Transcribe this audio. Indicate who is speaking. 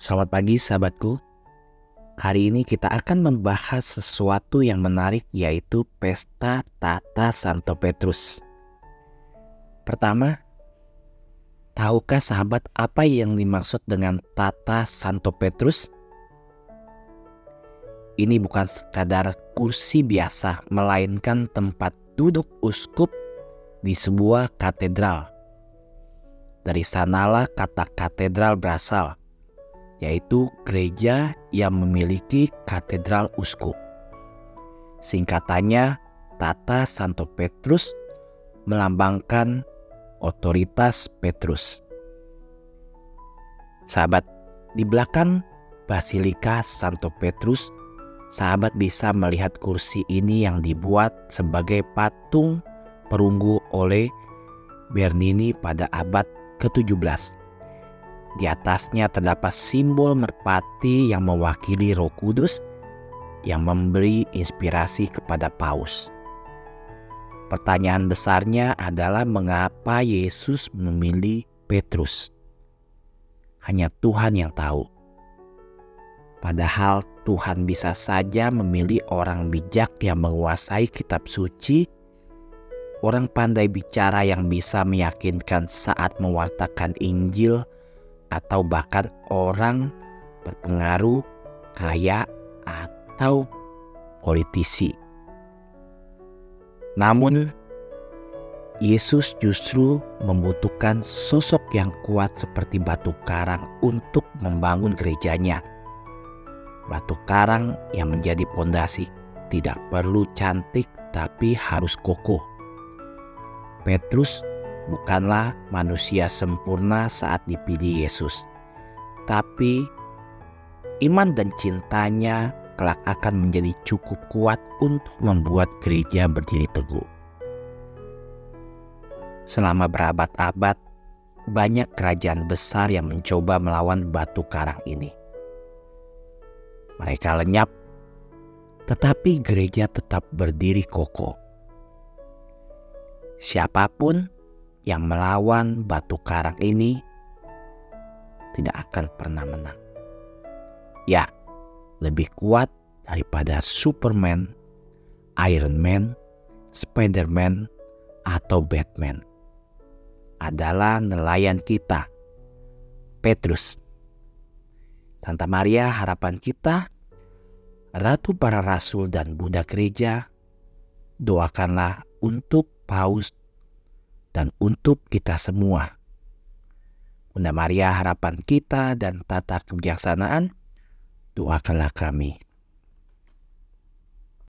Speaker 1: Selamat pagi sahabatku. Hari ini kita akan membahas sesuatu yang menarik yaitu pesta Tata Santo Petrus. Pertama, tahukah sahabat apa yang dimaksud dengan Tata Santo Petrus? Ini bukan sekadar kursi biasa, melainkan tempat duduk uskup di sebuah katedral. Dari sanalah kata katedral berasal, yaitu gereja yang memiliki katedral uskup. Singkatannya, Tata Santo Petrus melambangkan otoritas Petrus. Sahabat, di belakang Basilika Santo Petrus sahabat bisa melihat kursi ini yang dibuat sebagai patung perunggu oleh Bernini pada abad ke-17. Di atasnya terdapat simbol merpati yang mewakili Roh Kudus yang memberi inspirasi kepada Paus. Pertanyaan besarnya adalah mengapa Yesus memilih Petrus? Hanya Tuhan yang tahu. Padahal Tuhan bisa saja memilih orang bijak yang menguasai kitab suci, orang pandai bicara yang bisa meyakinkan saat mewartakan Injil, atau bahkan orang berpengaruh, kaya, atau politisi. Namun, Yesus justru membutuhkan sosok yang kuat seperti batu karang untuk membangun gerejanya batu karang yang menjadi pondasi tidak perlu cantik tapi harus kokoh. Petrus bukanlah manusia sempurna saat dipilih Yesus, tapi iman dan cintanya kelak akan menjadi cukup kuat untuk membuat gereja berdiri teguh. Selama berabad-abad, banyak kerajaan besar yang mencoba melawan batu karang ini. Mereka lenyap, tetapi gereja tetap berdiri kokoh. Siapa pun yang melawan batu karang ini tidak akan pernah menang. Ya, lebih kuat daripada Superman, Iron Man, Spider-Man, atau Batman adalah nelayan kita, Petrus Santa Maria harapan kita, Ratu para Rasul dan Bunda Gereja, doakanlah untuk Paus dan untuk kita semua. Bunda Maria harapan kita dan tata kebijaksanaan, doakanlah kami.